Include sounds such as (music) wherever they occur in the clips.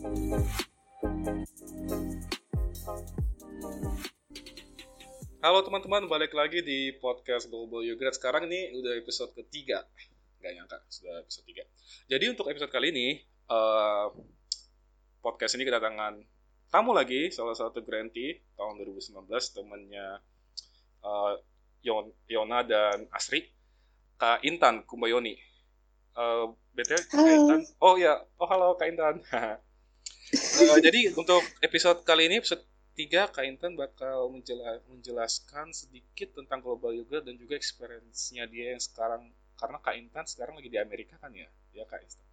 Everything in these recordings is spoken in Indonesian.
Halo teman-teman, balik lagi di podcast Global Yogurt. Sekarang ini udah episode ketiga. Gak nyangka, sudah episode tiga. Jadi untuk episode kali ini, uh, podcast ini kedatangan tamu lagi, salah satu grantee tahun 2019, temannya uh, Yon, Yona dan Asri, Kak Intan Kumbayoni. Uh, BTW, Kak Intan. Oh ya, oh halo Kak Intan. (laughs) uh, jadi untuk episode kali ini, episode tiga Kak Intan bakal menjelaskan sedikit tentang global yoga dan juga experience-nya dia yang sekarang. Karena Kak Intan sekarang lagi di Amerika kan ya? Ya Kak Intan.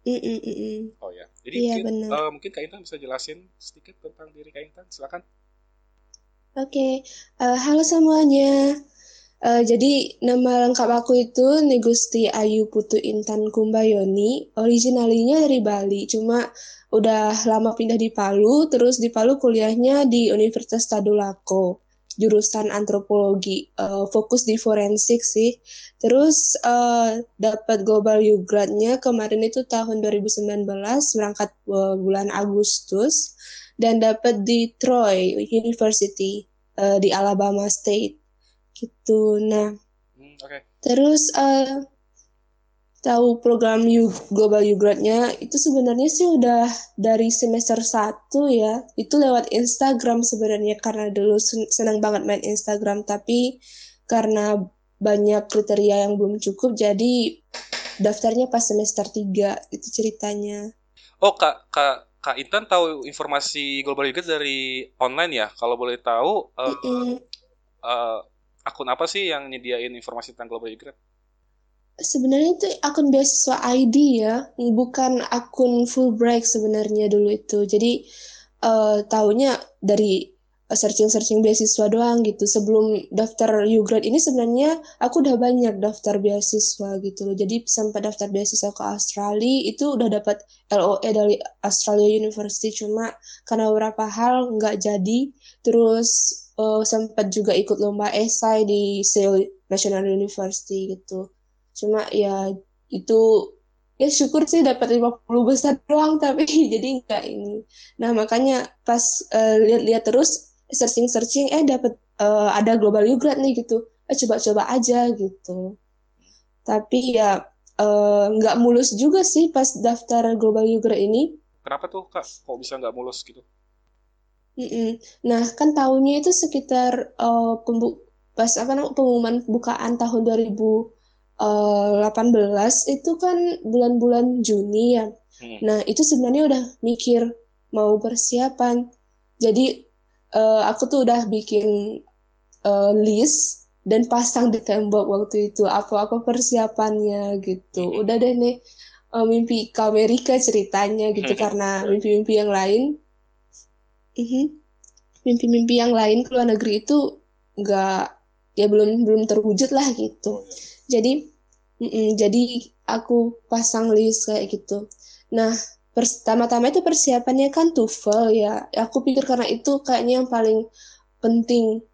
Mm -mm -mm. oh ya. Jadi Iya, mungkin, benar. eh, mungkin Kak Intan bisa jelasin sedikit tentang diri Kak Intan. Silakan. Oke, eh, halo semuanya. Eh, jadi nama lengkap aku itu Negusti Ayu Putu Intan Kumbayoni. Originalinya dari Bali, cuma udah lama pindah di Palu. Terus di Palu kuliahnya di Universitas Tadulako, jurusan antropologi, eh, fokus di forensik sih. Terus eh, dapat Global Yugradnya kemarin itu tahun 2019, berangkat eh, bulan Agustus dan dapat di Troy University eh, di Alabama State gitu. Nah, hmm, oke terus eh, tahu program U Global Yugradnya itu sebenarnya sih udah dari semester 1 ya. Itu lewat Instagram sebenarnya karena dulu sen- senang banget main Instagram tapi karena banyak kriteria yang belum cukup jadi daftarnya pas semester 3 itu ceritanya. oh Kak Kak Kak Intan tahu informasi global yoga dari online ya kalau boleh tahu eh, Mm-mm. eh, akun apa sih yang nyediain informasi tentang global yoga Sebenarnya itu akun beasiswa ID ya, bukan akun Fulbright sebenarnya dulu itu. Jadi eh taunya dari searching-searching beasiswa doang gitu. Sebelum daftar Ugrad ini sebenarnya aku udah banyak daftar beasiswa gitu loh. Jadi sempat daftar beasiswa ke Australia itu udah dapat LOE dari Australia University cuma karena beberapa hal nggak jadi. Terus eh, sempat juga ikut lomba esai di Seoul National University gitu. Cuma ya itu ya syukur sih dapat 50 besar doang (laughs) tapi jadi enggak ini. Nah makanya pas eh, lihat-lihat terus searching-searching eh dapat eh, ada global Ugrad nih gitu. Eh coba-coba aja gitu. Tapi ya eh, nggak mulus juga sih pas daftar global Ugrad ini. Kenapa tuh Kak kok bisa nggak mulus gitu Nah, kan tahunnya itu sekitar eh, pembu- pas apa namanya pengumuman bukaan tahun 2018 itu kan bulan-bulan Juni ya. Hmm. Nah, itu sebenarnya udah mikir mau persiapan. Jadi eh, aku tuh udah bikin eh, list dan pasang di tembok waktu itu apa-apa persiapannya gitu. Hmm. Udah deh nih eh, mimpi ke Amerika ceritanya gitu karena mimpi-mimpi yang lain. Mimpi-mimpi yang lain ke luar negeri itu nggak ya belum belum terwujud lah gitu. Oh, iya. Jadi mm-mm, jadi aku pasang list kayak gitu. Nah, pertama-tama itu persiapannya kan TOEFL ya. Aku pikir karena itu kayaknya yang paling penting.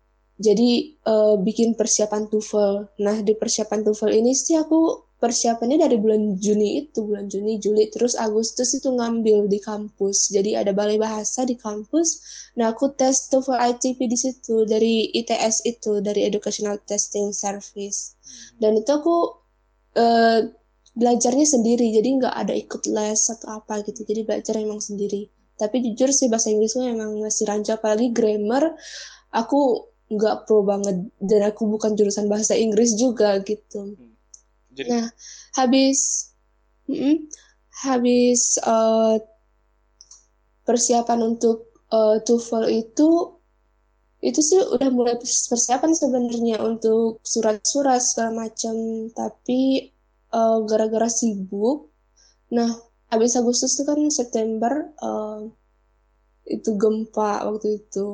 Jadi eh, bikin persiapan TOEFL. Nah, di persiapan TOEFL ini sih aku persiapannya dari bulan Juni itu, bulan Juni, Juli, terus Agustus itu ngambil di kampus. Jadi ada balai bahasa di kampus. Nah, aku tes TOEFL ITP di situ dari ITS itu, dari Educational Testing Service. Dan itu aku eh, belajarnya sendiri, jadi nggak ada ikut les atau apa gitu. Jadi belajar emang sendiri. Tapi jujur sih bahasa Inggrisku emang masih rancu, apalagi grammar. Aku nggak pro banget dan aku bukan jurusan bahasa Inggris juga gitu. Jadi Nah, habis mm-mm, habis eh, persiapan untuk eh, TOEFL itu itu sih udah mulai persiapan sebenarnya untuk surat-surat segala macam, tapi eh, gara-gara sibuk. Nah, habis Agustus itu kan September eh, itu gempa waktu itu.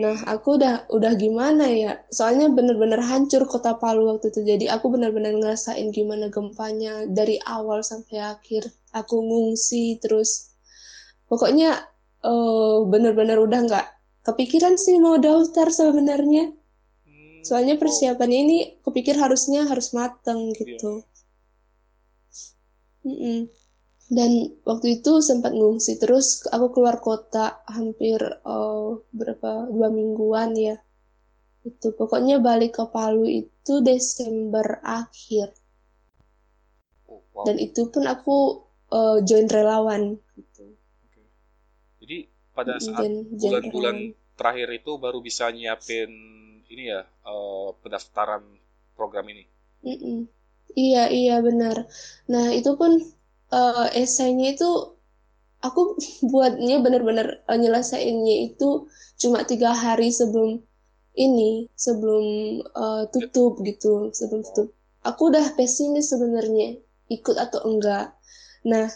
Nah, aku udah udah gimana ya? Soalnya bener-bener hancur kota Palu waktu itu. Jadi aku bener-bener ngerasain gimana gempanya dari awal sampai akhir. Aku ngungsi terus. Pokoknya eh, bener-bener udah nggak kepikiran sih mau daftar sebenarnya. hmm, Soalnya oh, persiapannya ini kupikir harusnya harus mateng iya. gitu. Mm-mm. Dan waktu itu sempat ngungsi terus aku keluar kota hampir uh, berapa dua mingguan ya itu pokoknya balik ke Palu itu Desember akhir Oh, wow. dan itu pun aku uh, join relawan gitu. Jadi pada saat bulan-bulan terakhir itu baru bisa nyiapin ini ya eh, pendaftaran program ini. Mm-mm. Iya, iya benar. Nah, itu pun eh, esainya itu aku (laughs) buatnya benar-benar eh, nyelesainnya itu cuma tiga hari sebelum ini, sebelum eh, tutup gitu, sebelum tutup. Aku udah pesimis sebenarnya ikut atau enggak. Nah,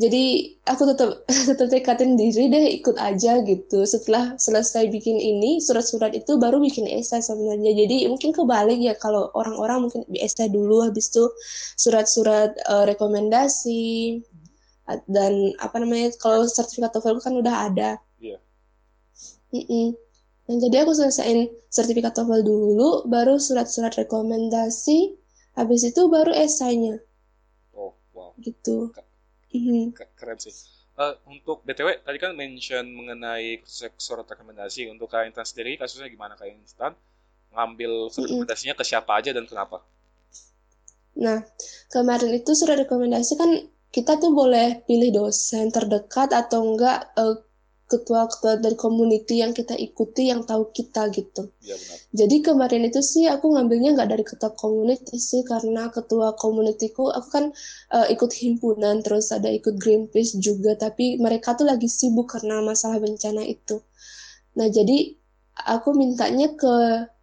jadi aku tetap (laughs) tetap tekatin diri deh ikut aja gitu. Setelah selesai bikin ini surat-surat itu baru bikin esai sebenarnya. Jadi mungkin kebalik ya kalau orang-orang mungkin esai dulu habis itu surat-surat eh, rekomendasi dan apa namanya kalau sertifikat TOEFL kan udah ada. Iya. Mm-mm. Nah, jadi aku selesaiin sertifikat TOEFL dulu, baru surat-surat rekomendasi, habis itu baru esainya Oh, wow. gitu. Ke- Keren sih. Eh, untuk BTW, tadi kan mention mengenai surat rekomendasi. Untuk Kak Intan sendiri, kasusnya gimana Kak Intan? Ngambil surat Mm-mm. rekomendasinya ke siapa aja dan kenapa? Nah, kemarin itu surat rekomendasi kan kita tuh boleh pilih dosen terdekat atau enggak eh, ketua-ketua dari community yang kita ikuti yang tahu kita gitu. Iya benar. Jadi kemarin itu sih aku ngambilnya nggak dari ketua community sih karena ketua communityku aku kan eh, ikut himpunan terus ada ikut Greenpeace juga tapi mereka tuh lagi sibuk karena masalah bencana itu. Nah jadi aku mintanya ke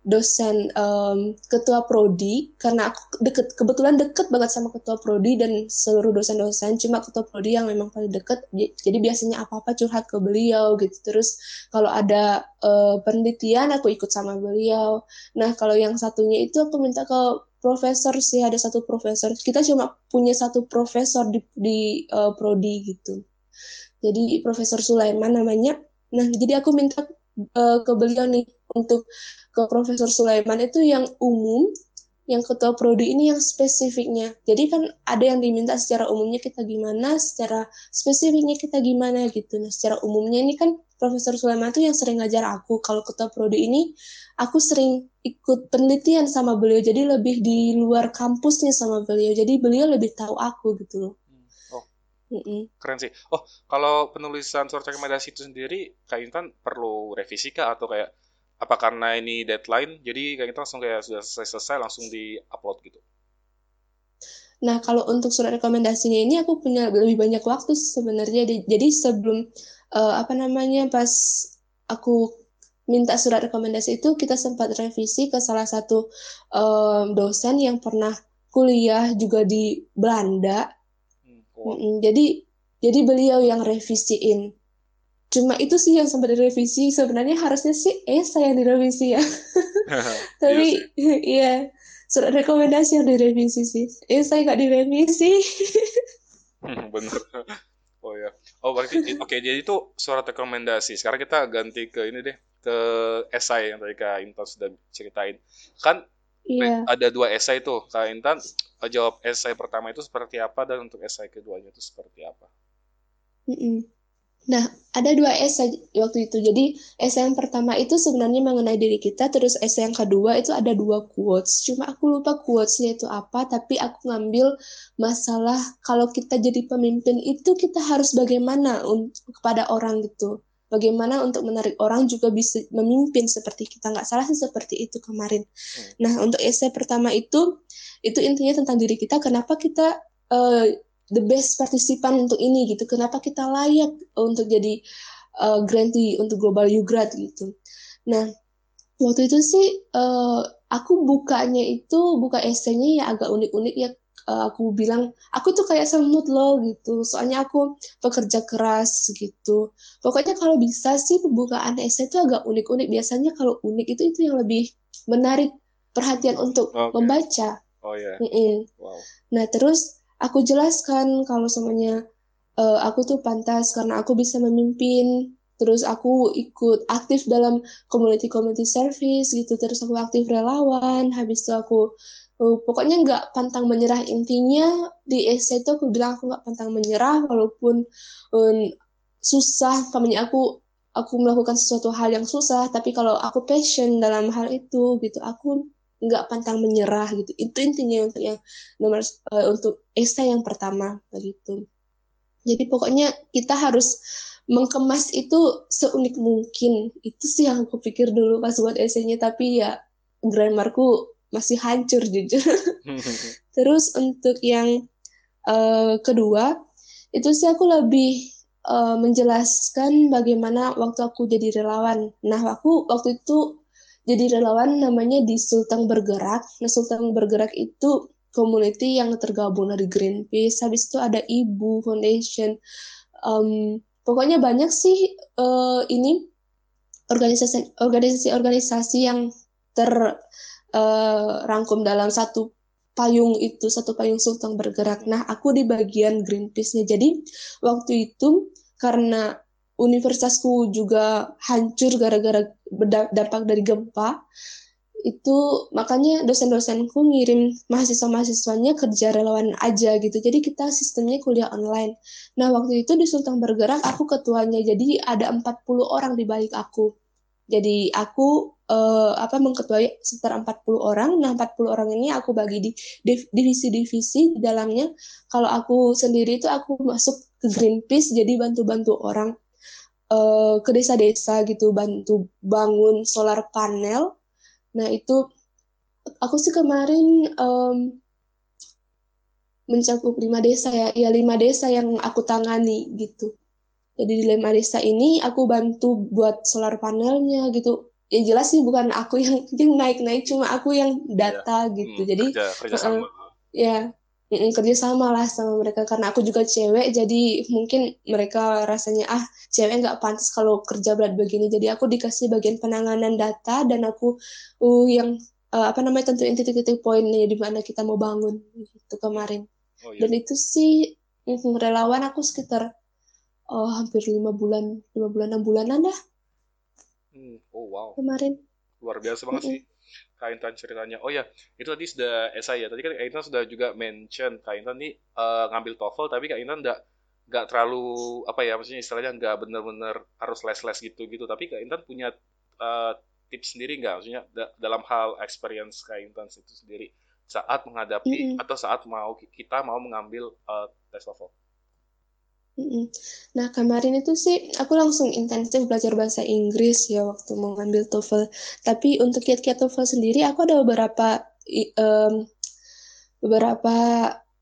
dosen em, ketua prodi karena aku deket kebetulan deket banget sama ketua prodi dan seluruh dosen-dosen cuma ketua prodi yang memang paling deket. Jadi biasanya apa-apa curhat ke beliau gitu. Terus kalau ada eh, penelitian aku ikut sama beliau. Nah kalau yang satunya itu aku minta ke profesor sih ada satu profesor. Kita cuma punya satu profesor di di eh, prodi gitu. Jadi Profesor Sulaiman namanya. Nah jadi aku minta eh, ke beliau nih untuk ke Profesor Sulaiman itu yang umum, yang ketua prodi ini yang spesifiknya. Jadi kan ada yang diminta secara umumnya kita gimana, secara spesifiknya kita gimana gitu. Nah, secara umumnya ini kan Profesor Sulaiman itu yang sering ngajar aku. Kalau ketua prodi ini aku sering ikut penelitian sama beliau, jadi lebih di luar kampusnya sama beliau. Jadi beliau lebih tahu aku gitu loh. Mm-mm. keren sih. Oh, kalau penulisan surat rekomendasi itu sendiri, Kak Intan perlu revisi kah atau kayak apa karena ini deadline, jadi Kak Intan langsung kayak sudah selesai-selesai langsung di-upload gitu? Nah, kalau untuk surat rekomendasinya ini aku punya lebih banyak waktu sebenarnya. Di- Jadi sebelum eh, apa namanya pas aku minta surat rekomendasi itu kita sempat revisi ke salah satu eh, dosen yang pernah kuliah juga di Belanda. Mm-mm. Jadi jadi beliau yang revisiin. Cuma itu sih yang sempat direvisi. Sebenarnya harusnya sih eh saya yang direvisi ya. (laughs) Iya (laughs) Tapi sih. (laughs) iya surat rekomendasi yang direvisi sih. Eh saya nggak direvisi. Hmm, Bener. Oh ya. Oh berarti oke jadi itu surat rekomendasi. Sekarang kita ganti ke ini deh ke esai yang tadi Kak Intan sudah ceritain. Kan Iya. ada dua esai tuh. Kak Intan eh, jawab esai pertama itu seperti apa dan untuk esai keduanya itu seperti apa? Mm-mm. Nah, ada dua esai waktu itu. Jadi, esai yang pertama itu sebenarnya mengenai diri kita, terus esai yang kedua itu ada dua quotes. Cuma aku lupa quotes-nya itu apa, tapi aku ngambil masalah kalau kita jadi pemimpin itu kita harus bagaimana un- kepada orang gitu. Bagaimana untuk menarik orang juga bisa memimpin seperti kita. Nggak salah sih seperti itu kemarin. Hmm. Nah, untuk esai pertama itu, itu intinya tentang diri kita, kenapa kita eh, the best partisipan untuk ini gitu. Kenapa kita layak untuk jadi uh, grantee untuk Global Ugrad gitu. Nah, waktu itu sih uh, aku bukanya itu buka esainya ya agak unik-unik ya. Uh, aku bilang aku tuh kayak semut loh gitu. Soalnya aku pekerja keras gitu. Pokoknya kalau bisa sih pembukaan esai itu agak unik-unik. Biasanya kalau unik itu itu yang lebih menarik perhatian untuk Oke. membaca. Oh ya. Mm-mm. Wow. Nah, terus aku jelaskan kalau semuanya eh, aku tuh pantas karena aku bisa memimpin. Terus aku ikut aktif dalam community community service gitu. Terus aku aktif relawan. Habis itu aku uh, pokoknya nggak pantang menyerah. Intinya di essay itu aku bilang aku nggak pantang menyerah walaupun um, susah. Kami aku aku melakukan sesuatu hal yang susah tapi kalau aku passion dalam hal itu gitu aku nggak pantang menyerah gitu. Itu intinya untuk yang nomor uh, untuk essay yang pertama begitu. Jadi pokoknya kita harus mengemas itu seunik mungkin. Itu sih yang aku pikir dulu pas buat esainya tapi ya grammarku masih hancur jujur (laughs) terus untuk yang uh, kedua itu sih aku lebih uh, menjelaskan bagaimana waktu aku jadi relawan nah aku waktu itu jadi relawan namanya di Sulteng Bergerak. Nah, Sulteng Bergerak itu community yang tergabung dari Greenpeace. Habis itu ada Ibu Foundation. Um, pokoknya banyak sih uh, ini organisasi organisasi-organisasi yang terrangkum uh, dalam satu payung itu satu payung Sulteng bergerak. Nah, aku di bagian Greenpeace-nya. Jadi waktu itu karena universitasku juga hancur gara-gara berdampak dari gempa itu makanya dosen-dosenku ngirim mahasiswa-mahasiswanya kerja relawan aja gitu. Jadi kita sistemnya kuliah online. Nah, waktu itu di Sultan Bergerak aku ketuanya. Jadi ada 40 orang di balik aku. Jadi aku uh, apa mengketuai sekitar 40 orang. Nah, 40 orang ini aku bagi di divisi-divisi di dalamnya. Kalau aku sendiri itu aku masuk ke Greenpeace jadi bantu-bantu orang uh, ke desa-desa gitu bantu bangun solar panel. Nah itu aku sih kemarin um, mencakup lima desa ya, ya lima desa yang aku tangani gitu. Jadi di lima desa ini aku bantu buat solar panelnya gitu. Ya jelas sih bukan aku yang (laughs) yang naik-naik, cuma aku yang data ya. gitu. Hmm, Jadi kerja, kerja sama. Uh, ya mm, kerja sama lah sama mereka karena aku juga cewek jadi mungkin mereka rasanya ah cewek nggak pantas kalau kerja berat begini jadi aku dikasih bagian penanganan data dan aku uh, yang uh, apa namanya tentuin titik-titik poinnya di mana kita mau bangun itu kemarin oh, iya. dan itu sih relawan aku sekitar oh, hampir lima bulan lima bulan enam bulanan dah hmm. oh wow kemarin luar biasa banget mm -hmm. sih Kak Intan ceritanya. Oh ya, itu tadi sudah esai ya. Tadi kan Kak Intan sudah juga mention Kak Intan nih uh, ngambil TOEFL tapi Kak Intan enggak nggak terlalu apa ya maksudnya istilahnya nggak bener-bener harus les-les gitu-gitu tapi Kak Intan punya uh, tips sendiri nggak maksudnya da dalam hal experience Kak Intan itu sendiri saat menghadapi mm -hmm. atau saat mau kita mau mengambil uh, tes TOEFL. Nah, kemarin itu sih aku langsung intensif belajar bahasa Inggris ya waktu mau ngambil TOEFL. Tapi untuk kiat-kiat TOEFL sendiri aku ada beberapa um, beberapa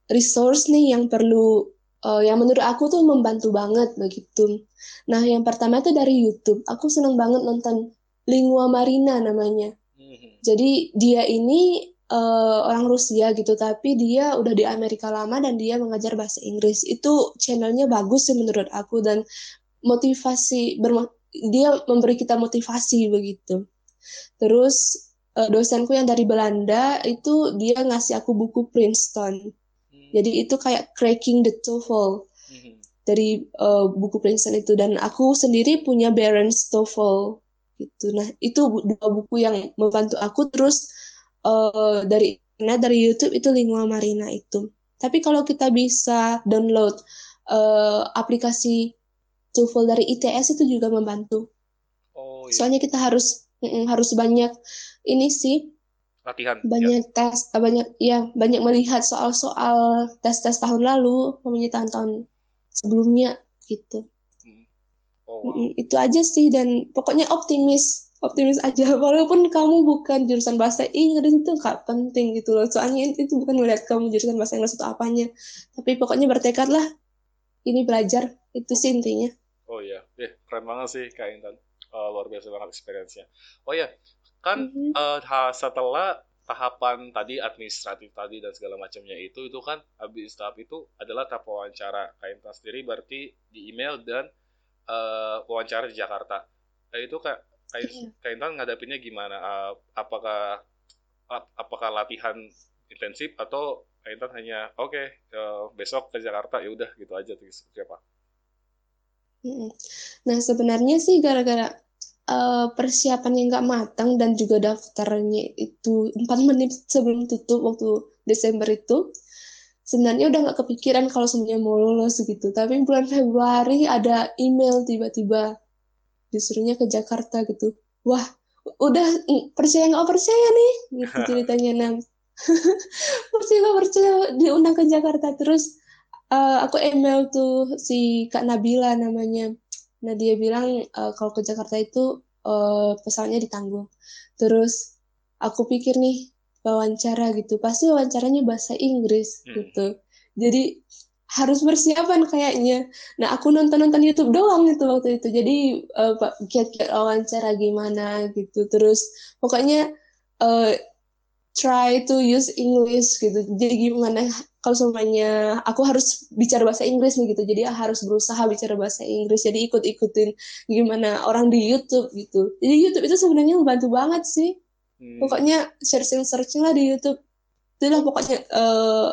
resource nih yang perlu uh, yang menurut aku tuh membantu banget begitu. Nah, yang pertama itu dari YouTube. Aku senang banget nonton Lingua Marina namanya. Mm-hmm. Jadi dia ini uh, orang Rusia gitu, tapi dia udah di Amerika lama dan dia mengajar bahasa Inggris. Itu channelnya bagus sih menurut aku dan motivasi bermo dia memberi kita motivasi begitu. Terus uh, dosenku yang dari Belanda itu dia ngasih aku buku Princeton. Hmm. Jadi itu kayak cracking the TOEFL hmm. dari uh, buku Princeton itu dan aku sendiri punya Barron's TOEFL gitu. Nah itu dua buku yang membantu aku terus uh, dari internet dari YouTube itu lingua marina itu. Tapi kalau kita bisa download uh, aplikasi TOEFL dari ITS itu juga membantu. Oh, iya. Soalnya kita harus mm, harus banyak ini sih latihan banyak ya. tes banyak ya banyak melihat soal-soal tes-tes tahun lalu namanya tahun-tahun sebelumnya gitu hmm. oh, wow. itu aja sih dan pokoknya optimis optimis aja. (laughs) Walaupun kamu bukan jurusan bahasa Inggris itu nggak penting gitu loh. Soalnya itu bukan melihat kamu jurusan bahasa Inggris atau apanya. Tapi pokoknya bertekadlah ini belajar. Itu sih intinya. Oh iya. Eh, keren banget sih kak Intan. Uh, luar biasa banget experience-nya. Oh ya kan mm -hmm. uh, setelah tahapan tadi administratif tadi dan segala macamnya itu itu kan habis tahap itu adalah tahap wawancara. Kak Intan sendiri berarti di email dan uh, wawancara di Jakarta. Nah, itu kayak kayak iya. ngadapinnya gimana? Uh, apakah ap, apakah latihan intensif atau Intan hanya oke okay, uh, besok ke Jakarta ya udah gitu aja tuh seperti apa? Nah sebenarnya sih gara-gara uh, persiapannya nggak matang dan juga daftarnya itu empat (laughs) menit sebelum tutup waktu Desember itu sebenarnya udah nggak kepikiran kalau semuanya mau lulus gitu tapi bulan Februari ada email tiba-tiba disuruhnya ke Jakarta gitu. Wah udah percaya nggak percaya nih? Gitu (laughs) ceritanya nam. (laughs) Percaya nggak percaya diundang ke Jakarta. Terus uh, aku email tuh si Kak Nabila namanya. Nah dia bilang uh, kalau ke Jakarta itu uh, pesawatnya ditanggung. Terus aku pikir nih wawancara gitu. Pasti wawancaranya bahasa Inggris hmm. gitu. Jadi harus persiapan kayaknya. Nah aku nonton nonton YouTube doang itu waktu itu. Jadi uh, kiat-kiat wawancara gimana gitu. Terus pokoknya uh, try to use English gitu. Jadi gimana kalau semuanya aku harus bicara bahasa Inggris nih gitu. Jadi harus berusaha bicara bahasa Inggris. Jadi ikut-ikutin gimana orang di YouTube gitu. Jadi YouTube itu sebenarnya membantu banget sih. Hmm. Pokoknya searching-searching lah di YouTube. Itulah pokoknya uh,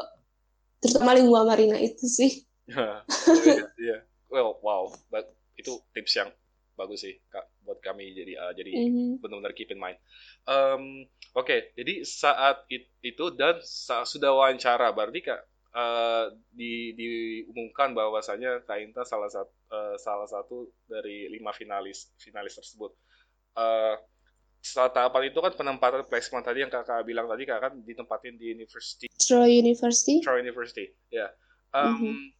terutama lingua marina itu sih. oh, iya, iya. Well, wow. But, itu tips yang bagus sih kak buat kami jadi uh, jadi mm-hmm. benar-benar keep in mind. Um, Oke, okay, jadi saat it, itu dan saat sudah wawancara berarti kak uh, di, diumumkan bahwasanya Kak Inta salah satu uh, salah satu dari lima finalis finalis tersebut. Uh, setelah tahapan itu kan penempatan placement tadi yang kakak bilang tadi kakak kan ditempatin di university Troy University Troy University ya yeah. um, mm-hmm.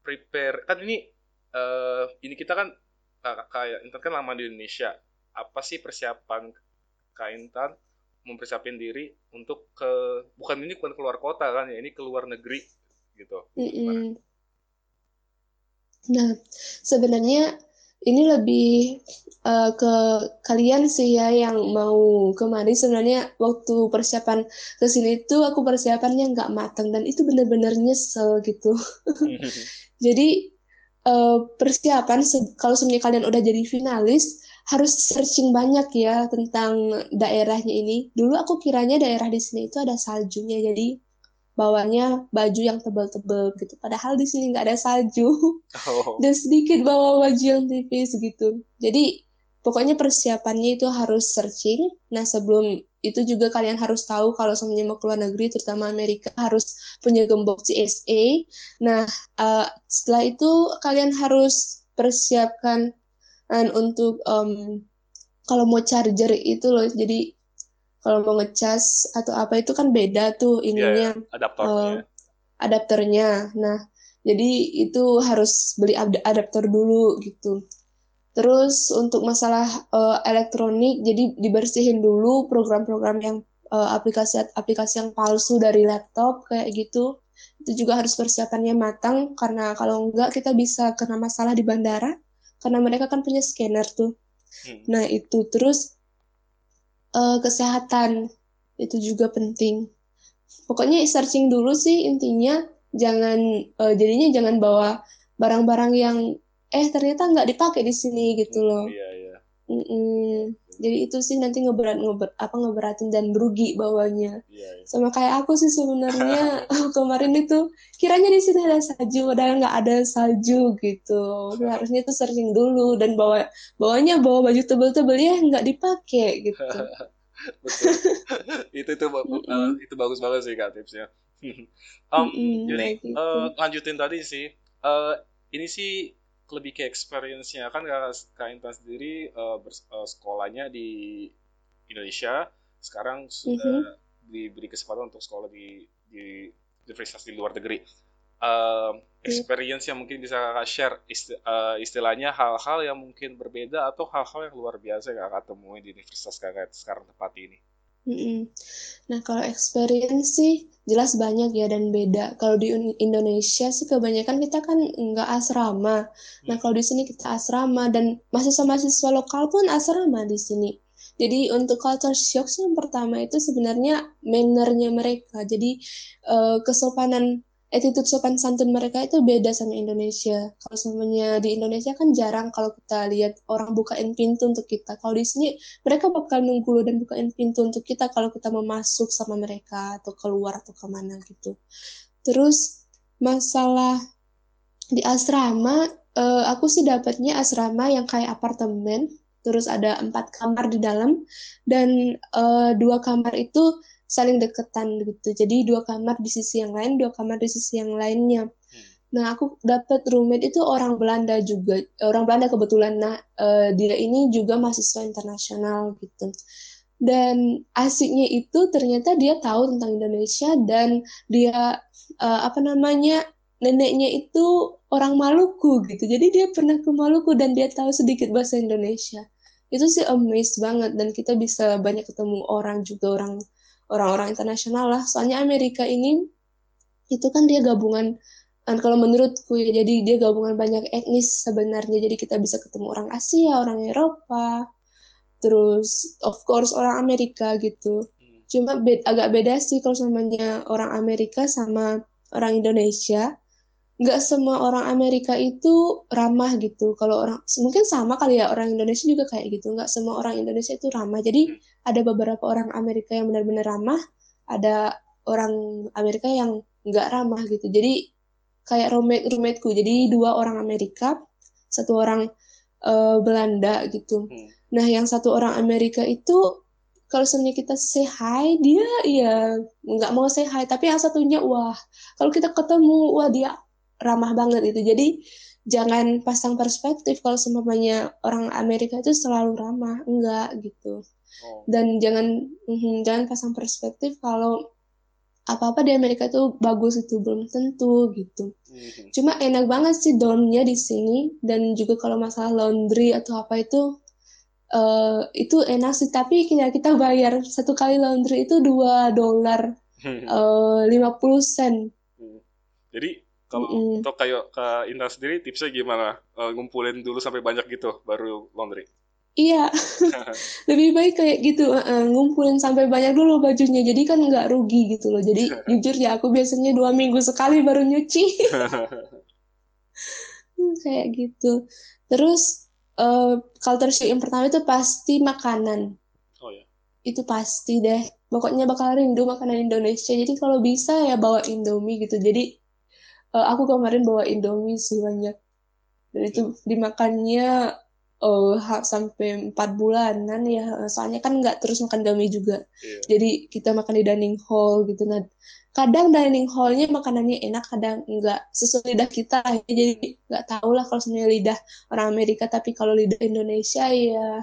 prepare kan ini uh, ini kita kan kakak kayak Intan kan lama di Indonesia apa sih persiapan kak Intan mempersiapin diri untuk ke bukan ini bukan keluar kota kan ya ini keluar negeri gitu mm-hmm. nah sebenarnya ini lebih uh, ke kalian sih ya yang mau kemari sebenarnya waktu persiapan ke sini itu aku persiapannya nggak matang dan itu benar-benar nyesel gitu. (laughs) jadi uh, persiapan kalau sebenarnya kalian udah jadi finalis harus searching banyak ya tentang daerahnya ini. Dulu aku kiranya daerah di sini itu ada saljunya jadi bawanya baju yang tebal-tebal gitu. Padahal di sini nggak ada salju. Oh. (laughs) Dan sedikit bawa baju yang tipis gitu. Jadi pokoknya persiapannya itu harus searching. Nah sebelum itu juga kalian harus tahu kalau semuanya mau keluar negeri, terutama Amerika harus punya gembok CSA. Nah uh, setelah itu kalian harus persiapkan dan untuk um, kalau mau charger itu loh, jadi kalau mau ngecas atau apa itu kan beda tuh iya, ininya yeah, adaptornya. Uh, adapternya. Nah, jadi itu harus beli adaptor dulu gitu. Terus untuk masalah uh, elektronik, jadi dibersihin dulu program-program yang aplikasi-aplikasi uh, yang palsu dari laptop kayak gitu. Itu juga harus persiapannya matang karena kalau enggak kita bisa kena masalah di bandara karena mereka kan punya scanner tuh. Hmm. Nah, itu terus uh, kesehatan itu juga penting. Pokoknya searching dulu sih intinya jangan uh, jadinya jangan bawa barang-barang yang eh ternyata nggak dipakai di sini gitu loh. Iya iya. Mm -mm. Jadi itu sih nanti ngeberat ngeber, apa ngeberatin dan rugi bawanya. Iya, iya. Sama kayak aku sih sebenarnya (laughs) kemarin itu kiranya di sini ada salju, padahal nggak ada salju gitu. (laughs) Harusnya itu searching dulu dan bawa bawanya bawa baju tebel-tebel ya nggak dipakai gitu. (laughs) Betul. itu itu uh, itu bagus banget sih kak tipsnya. um, mm, jadi gitu. uh, lanjutin tadi sih. Uh, ini sih lebih ke experience-nya. Kan kak Intan sendiri uh, uh, sekolahnya di Indonesia sekarang sudah mm -hmm. diberi kesempatan untuk sekolah di di universitas di luar negeri. Uh, experience yang mungkin bisa kakak share uh, istilahnya hal-hal yang mungkin berbeda atau hal-hal yang luar biasa yang kakak temui di universitas kakak sekarang tempat ini Mm-mm. Nah, kalau experience sih jelas banyak ya dan beda. Kalau di Indonesia sih kebanyakan kita kan nggak asrama. Nah, hmm. kalau di sini kita asrama dan mahasiswa-mahasiswa lokal pun asrama di sini. Jadi untuk culture shock yang pertama itu sebenarnya mannernya mereka. Jadi uh, kesopanan attitude sopan santun mereka itu beda sama Indonesia. Kalau semuanya di Indonesia kan jarang kalau kita lihat orang bukain pintu untuk kita. Kalau di sini mereka bakal nunggu dan bukain pintu untuk kita kalau kita mau masuk sama mereka atau keluar atau ke mana gitu. Terus masalah di asrama, uh, aku sih dapatnya asrama yang kayak apartemen, terus ada empat kamar di dalam dan uh, dua kamar itu saling deketan gitu. Jadi dua kamar di sisi yang lain dua kamar di sisi yang lainnya. Hmm. nah aku dapat roommate itu orang Belanda juga orang Belanda kebetulan. Nah uh, dia ini juga mahasiswa internasional gitu. Dan asiknya itu ternyata dia tahu tentang Indonesia dan dia uh, apa namanya neneknya itu orang Maluku gitu. Jadi dia pernah ke Maluku dan dia tahu sedikit bahasa Indonesia. Itu sih amazed banget dan kita bisa banyak ketemu orang juga orang orang-orang internasional lah. Soalnya Amerika ini itu kan dia gabungan dan kalau menurutku ya jadi dia gabungan banyak etnis sebenarnya. Jadi kita bisa ketemu orang Asia orang Eropa terus of course orang Amerika gitu. Cuma bed, agak beda sih kalau samanya orang Amerika sama orang Indonesia nggak semua orang Amerika itu ramah gitu. Kalau orang mungkin sama kali ya orang Indonesia juga kayak gitu. Nggak semua orang Indonesia itu ramah. Jadi hmm. ada beberapa orang Amerika yang benar-benar ramah, ada orang Amerika yang nggak ramah gitu. Jadi kayak roommate roommateku. Jadi dua orang Amerika, satu orang uh, Belanda gitu. Hmm. Nah yang satu orang Amerika itu kalau sebenarnya kita say hi dia ya nggak mau say hi tapi yang satunya wah kalau kita ketemu wah dia ramah banget itu jadi jangan pasang perspektif kalau semuanya orang Amerika itu selalu ramah. Enggak gitu. Oh. dan jangan mm, jangan pasang perspektif kalau apa-apa di Amerika itu bagus itu belum tentu gitu. Mm-hmm. cuma enak banget sih dormnya di sini. Dan juga kalau masalah laundry atau apa itu uh, itu enak sih. Tapi kita kita bayar satu kali laundry itu dua dolar eh, lima puluh sen. Mm. jadi kalau mm. untuk kayak ke Intan sendiri tipsnya gimana? Uh, ngumpulin dulu sampai banyak gitu baru laundry. Iya, (laughs) (laughs) lebih baik kayak gitu, uh, ngumpulin sampai banyak dulu bajunya, jadi kan nggak rugi gitu loh. Jadi (laughs) jujur ya, aku biasanya dua minggu sekali baru nyuci. Hmm, kayak gitu. Terus uh, culture shock yang pertama itu pasti makanan. Oh ya. Itu pasti deh. Pokoknya bakal rindu makanan Indonesia. Jadi kalau bisa ya bawa Indomie gitu. Jadi uh, aku kemarin bawa Indomie sih banyak. Dan itu dimakannya uh, sampai empat bulanan ya. Soalnya kan nggak terus makan Indomie juga. Yeah. jadi kita makan di dining hall gitu. Nah kadang dining hallnya makanannya enak kadang enggak sesuai lidah kita. Jadi nggak tahu lah kalau sebenarnya lidah orang Amerika. Tapi kalau lidah Indonesia ya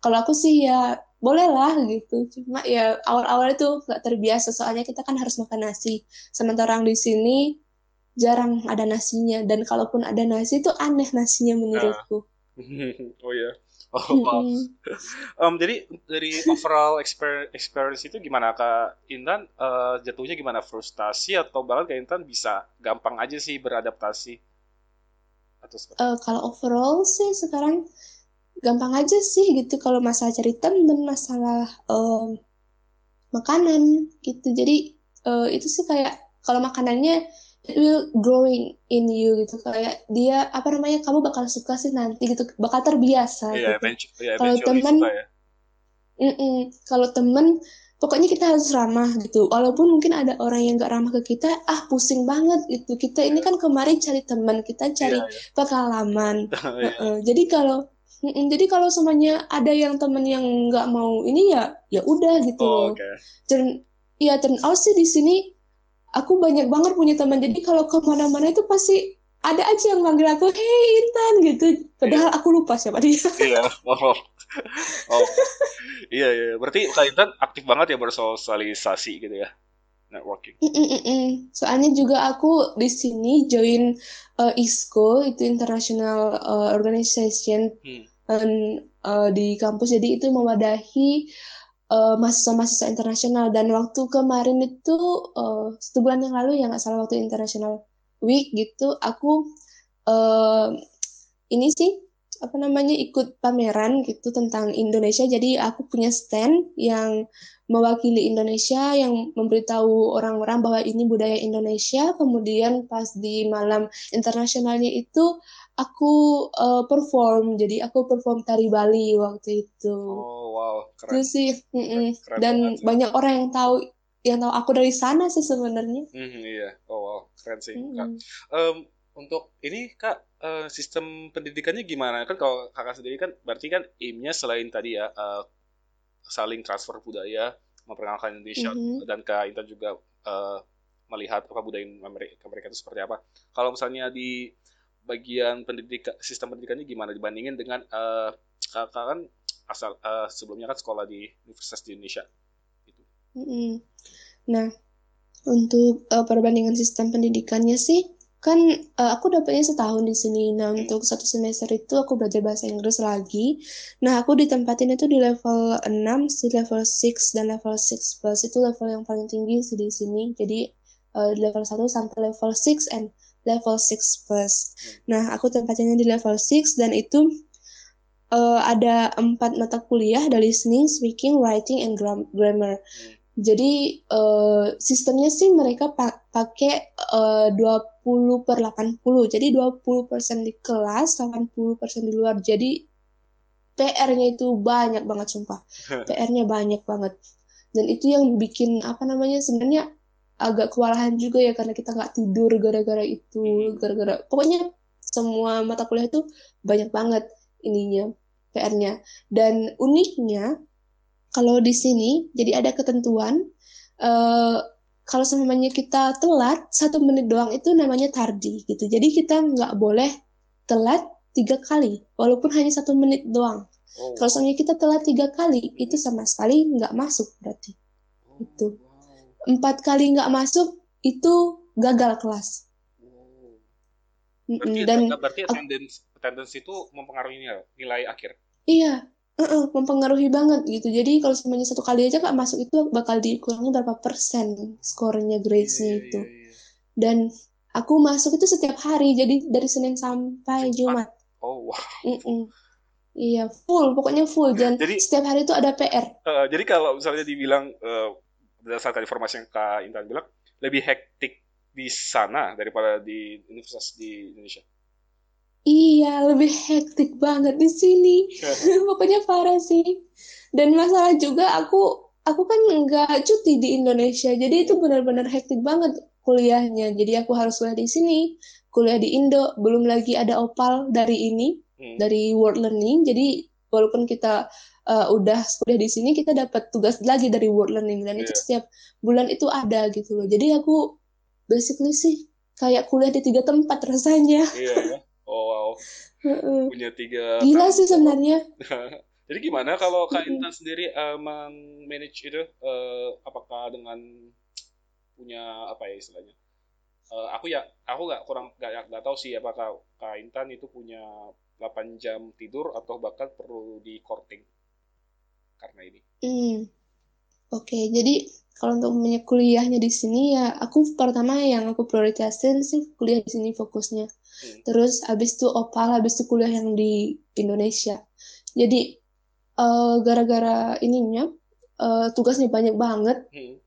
kalau aku sih ya boleh lah gitu. Cuma ya awal-awal itu nggak terbiasa. Soalnya kita kan harus makan nasi. Sementara orang di sini jarang ada nasinya dan kalaupun ada nasi itu aneh nasinya menurutku. (laughs) oh ya. Oh, wow. um, jadi dari overall experience itu gimana kak Intan uh, jatuhnya gimana frustasi atau bahkan kak Intan bisa gampang aja sih beradaptasi atau uh, kalau overall sih sekarang gampang aja sih gitu kalau masalah cari temen masalah um, makanan gitu jadi uh, itu sih kayak kalau makanannya it will growing in you gitu kayak dia apa namanya kamu bakal suka sih nanti gitu bakal terbiasa yeah, gitu. yeah, kalau temen ya. kalau temen pokoknya kita harus ramah gitu walaupun mungkin ada orang yang gak ramah ke kita ah pusing banget gitu kita ini kan kemarin cari teman kita cari yeah, yeah. pengalaman yeah. uh -uh. jadi kalau jadi kalau semuanya ada yang temen yang nggak mau ini ya ya udah gitu oh, okay. dan ya turn out sih di sini aku banyak banget punya teman jadi kalau ke mana-mana itu pasti ada aja yang manggil aku hey Intan gitu padahal yeah. aku lupa siapa dia (laughs) iya oh, oh. iya iya berarti Kak Intan aktif banget ya bersosialisasi gitu ya networking mm -mm -mm. soalnya juga aku di sini join uh, ISCO itu International uh, Organization hmm. um, uh, di kampus jadi itu mewadahi uh, mahasiswa-mahasiswa internasional. Dan waktu kemarin itu uh, satu bulan yang lalu ya nggak salah waktu International Week gitu aku uh, ini sih apa namanya ikut pameran gitu tentang Indonesia. Jadi aku punya stand yang mewakili Indonesia yang memberitahu orang-orang bahwa ini budaya Indonesia. Kemudian pas di malam internasionalnya itu aku uh, perform. Jadi aku perform tari Bali waktu itu. Oh wow keren. Itu sih keren, keren dan banget, banyak orang yang tahu yang tahu aku dari sana sih sebenarnya. Mm, iya. Oh wow keren sih mm -hmm. um, untuk ini kak uh, sistem pendidikannya gimana? Kan kalau kakak sendiri kan berarti kan aimnya selain tadi ya uh, saling transfer budaya memperkenalkan Indonesia mm -hmm. dan kak Intan juga uh, melihat apa budaya mereka mereka itu seperti apa. Kalau misalnya di bagian pendidikan sistem pendidikannya gimana dibandingin dengan uh, kakak kan asal uh, sebelumnya kan sekolah di Universitas di Indonesia gitu. Nah, untuk uh, perbandingan sistem pendidikannya sih kan uh, aku dapetnya setahun di sini. Nah, untuk satu semester itu aku belajar bahasa Inggris lagi. Nah, aku ditempatin itu di level 6, di level 6 dan level 6 plus itu level yang paling tinggi di sini. Jadi uh, level 1 sampai level 6 and level 6 plus. Nah, aku tempatinnya di level 6 dan itu uh, ada empat mata kuliah dari listening, speaking, writing, and grammar. Jadi uh, sistemnya sih mereka pa pakai uh, 20 per 80. Jadi 20% di kelas, 80% di luar. Jadi PR-nya itu banyak banget sumpah. (laughs) PR-nya banyak banget. Dan itu yang bikin apa namanya sebenarnya agak kewalahan juga ya karena kita nggak tidur gara-gara itu, hmm. gara-gara pokoknya semua mata kuliah itu banyak banget ininya PR-nya. Dan uniknya kalau di sini jadi ada ketentuan uh, kalau semuanya kita telat satu menit doang itu namanya tardi gitu jadi kita nggak boleh telat tiga kali walaupun hanya satu menit doang oh. kalau semuanya kita telat tiga kali itu sama sekali nggak masuk berarti oh, itu empat kali nggak masuk itu gagal kelas berarti, dan berarti attendance attendance itu mempengaruhi nilai akhir iya uh-uh, mempengaruhi banget gitu. Jadi kalau semuanya satu kali aja nggak masuk itu bakal dikurangi berapa persen skornya gradesnya yeah, itu. Yeah, yeah. Dan aku masuk itu setiap hari, jadi dari Senin sampai Jumat. Oh wow. Mm-mm. Iya full, pokoknya full. Dan jadi, setiap hari itu ada PR. Uh, jadi kalau misalnya dibilang uh, berdasarkan informasi yang Kak Intan bilang lebih hektik di sana daripada di universitas di Indonesia. Iya, lebih hektik banget di sini. (laughs) Pokoknya parah sih. Dan masalah juga aku aku kan nggak cuti di Indonesia, jadi itu benar-benar hektik banget kuliahnya. Jadi aku harus kuliah di sini, kuliah di Indo, belum lagi ada opal dari ini, hmm. dari World Learning. Jadi walaupun kita uh, udah kuliah di sini, kita dapat tugas lagi dari World Learning dan yeah. itu iya. setiap bulan itu ada gitu loh. Jadi aku basically sih kayak kuliah di tiga tempat rasanya. Yeah. Oh wow. (laughs) Punya tiga. Gila sih sebenarnya. (laughs) Jadi gimana kalau Kak Intan sendiri uh, manage itu uh, apakah dengan punya apa ya istilahnya? Uh, aku ya aku nggak kurang nggak nggak tahu sih apakah Kak Intan itu punya 8 jam tidur atau bahkan perlu di courting karena ini. Hmm. Oke, okay, jadi kalau untuk punya kuliahnya di sini ya aku pertama yang aku prioritasin sih kuliah di sini fokusnya. Hmm. terus abis itu opal abis itu kuliah yang di Indonesia. Jadi uh, gara-gara ininya uh, tugasnya banyak banget. Hmm.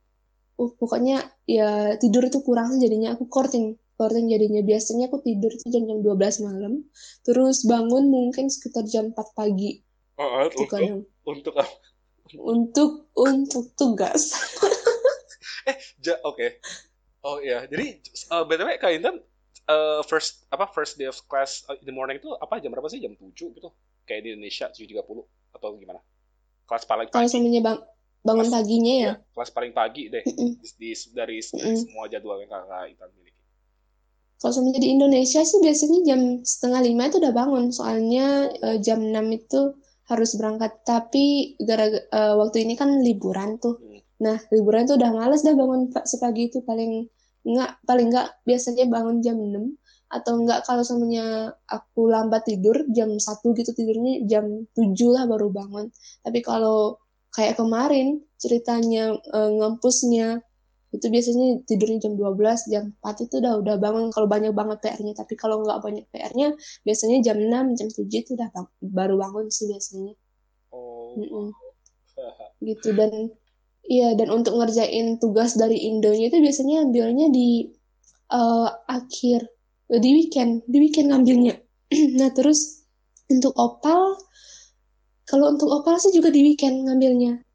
uh pokoknya ya tidur itu kurang sih jadinya. Aku courting courting jadinya. Biasanya aku tidur itu jam jam 12 malam. Terus bangun mungkin sekitar jam 4 pagi. Oh, untuk, untuk apa untuk untuk tugas. (laughs) eh, ja, oke. Okay. Oh iya, jadi uh, btw kak Intan uh, first apa first day of class uh, in the morning itu apa jam berapa sih? Jam 7 gitu? Kayak di Indonesia 7.30 atau gimana? Kelas paling. Kalau semuanya bang bangun kelas, paginya ya? ya? Kelas paling pagi deh mm -mm. Di, di, dari, mm -mm. semua jadwal yang kakak Intan miliki. Kalau semuanya di Indonesia sih biasanya jam setengah lima itu udah bangun, soalnya uh, jam 6 itu harus berangkat. Tapi gara uh, waktu ini kan liburan tuh. Hmm. nah liburan tuh udah males dah bangun sepagi itu. Paling nggak paling nggak biasanya bangun jam 6 atau enggak kalau semuanya aku lambat tidur jam satu gitu tidurnya jam 7 lah baru bangun. Tapi kalau kayak kemarin ceritanya e, ngempusnya itu biasanya tidurnya jam 12 jam 4 itu udah udah bangun. Kalau banyak banget PR-nya tapi kalau nggak banyak PR-nya biasanya jam 6 jam 7 itu udah bang baru bangun sih biasanya. Oh mm -mm. (laughs) gitu dan iya dan untuk ngerjain tugas dari Indonya itu biasanya ambilnya di uh, akhir di weekend di weekend ngambilnya. (clears throat) Nah terus untuk opal kalau untuk opal sih juga di weekend ngambilnya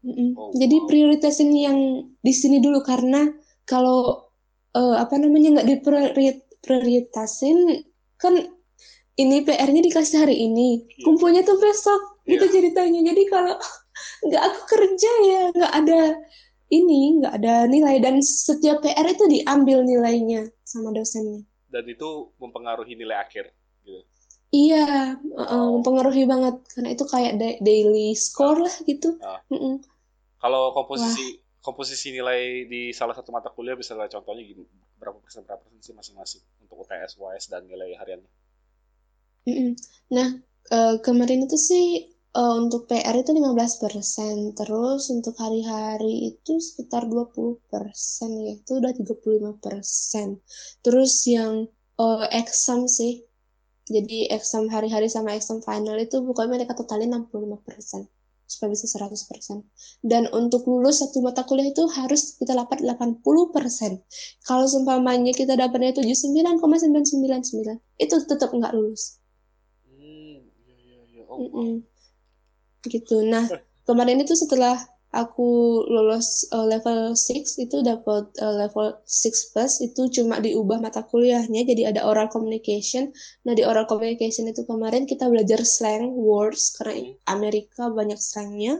Mm-mm. Oh, Jadi wow. prioritasin yang di sini dulu karena kalau uh, apa namanya nggak diprioritasin kan ini PR-nya dikasih hari ini yeah. kumpulnya tuh besok yeah. gitu iya. ceritanya jadi kalau (laughs) nggak aku kerja ya nggak ada ini nggak ada nilai dan setiap PR itu diambil nilainya sama dosennya dan itu mempengaruhi nilai akhir gitu iya uh, mempengaruhi banget karena itu kayak daily score lah gitu uh. Mm -mm. Kalau komposisi Wah komposisi nilai di salah satu mata kuliah bisa contohnya gini, berapa persen berapa persen sih masing-masing untuk UTS, UAS dan nilai hariannya? Nah, uh, kemarin itu sih uh, untuk PR itu 15 persen, terus untuk hari-hari itu sekitar 20 persen ya, itu udah 35 persen. Terus yang uh, exam sih, jadi exam hari-hari sama exam final itu pokoknya mereka totalin 65 persen supaya bisa 100%. Dan untuk lulus satu mata kuliah itu harus kita dapat 80%. Kalau seumpamanya kita dapatnya 79,999, itu tetap nggak lulus. Hmm, ya, ya, ya. Oh, mm -mm. Gitu. Nah, kemarin itu setelah aku lulus uh, level 6 itu dapat uh, level 6 plus itu cuma diubah mata kuliahnya jadi ada oral communication. Nah, di oral communication itu kemarin kita belajar slang words karena hmm. Amerika banyak slangnya.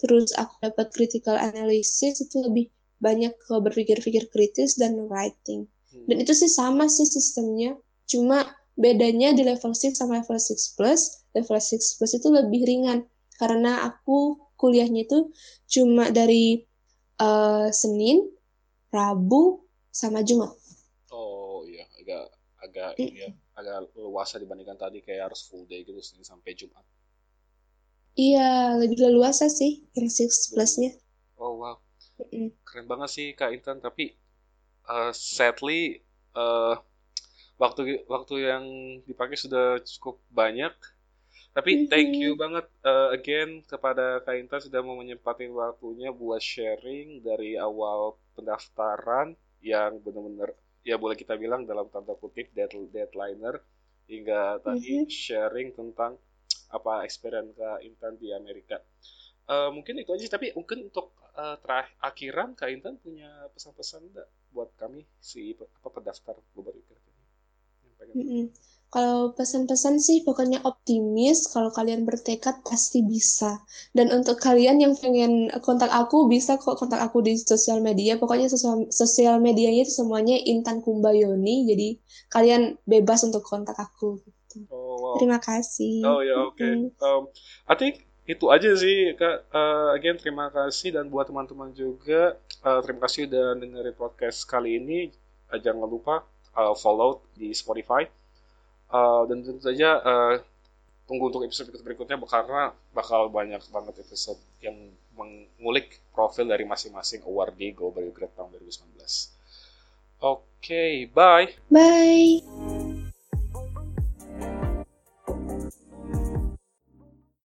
Terus aku dapat critical analysis itu lebih banyak ke berpikir-pikir kritis dan writing. Hmm. Dan itu sih sama sih sistemnya. Cuma bedanya di level 6 sama level 6 plus, level 6 plus itu lebih ringan karena aku kuliahnya itu cuma dari uh, Senin, Rabu, sama Jumat. Oh iya, agak agak mm. ya, agak luasa dibandingkan tadi kayak harus full day gitu Senin sampai Jumat. Iya, lebih leluasa sih yang six plusnya. Oh wow, mm. keren banget sih Kak Intan. Tapi uh, sadly uh, waktu waktu yang dipakai sudah cukup banyak tapi thank you banget uh, again kepada Kak Intan sudah mau menyempatin waktunya buat sharing dari awal pendaftaran yang benar-benar ya boleh kita bilang dalam tanda kutip dead, deadliner hingga tadi -hmm. sharing tentang apa experience Kak Intan di Amerika. Uh, mungkin itu aja tapi mungkin untuk uh, terakhir akhiran Kak Intan punya pesan-pesan enggak buat kami si apa pendaftar global ini? Mm -hmm kalau pesan-pesan sih pokoknya optimis, kalau kalian bertekad pasti bisa. Dan untuk kalian yang pengen kontak aku, bisa kok kontak aku di sosial media. Pokoknya sosial, sosial medianya itu semuanya Intan Kumbayoni, jadi kalian bebas untuk kontak aku. Gitu. Oh, wow. Terima kasih. Oh ya, oke. Okay. Um, I think itu aja sih kak uh, again terima kasih dan buat teman-teman juga uh, terima kasih udah dengerin podcast kali ini uh, jangan lupa uh, follow di Spotify Uh, dan tentu saja uh, tunggu untuk episode berikutnya karena bakal banyak banget episode yang mengulik profil dari masing-masing awardee Global Grade tahun 2019. Oke, okay, bye. Bye.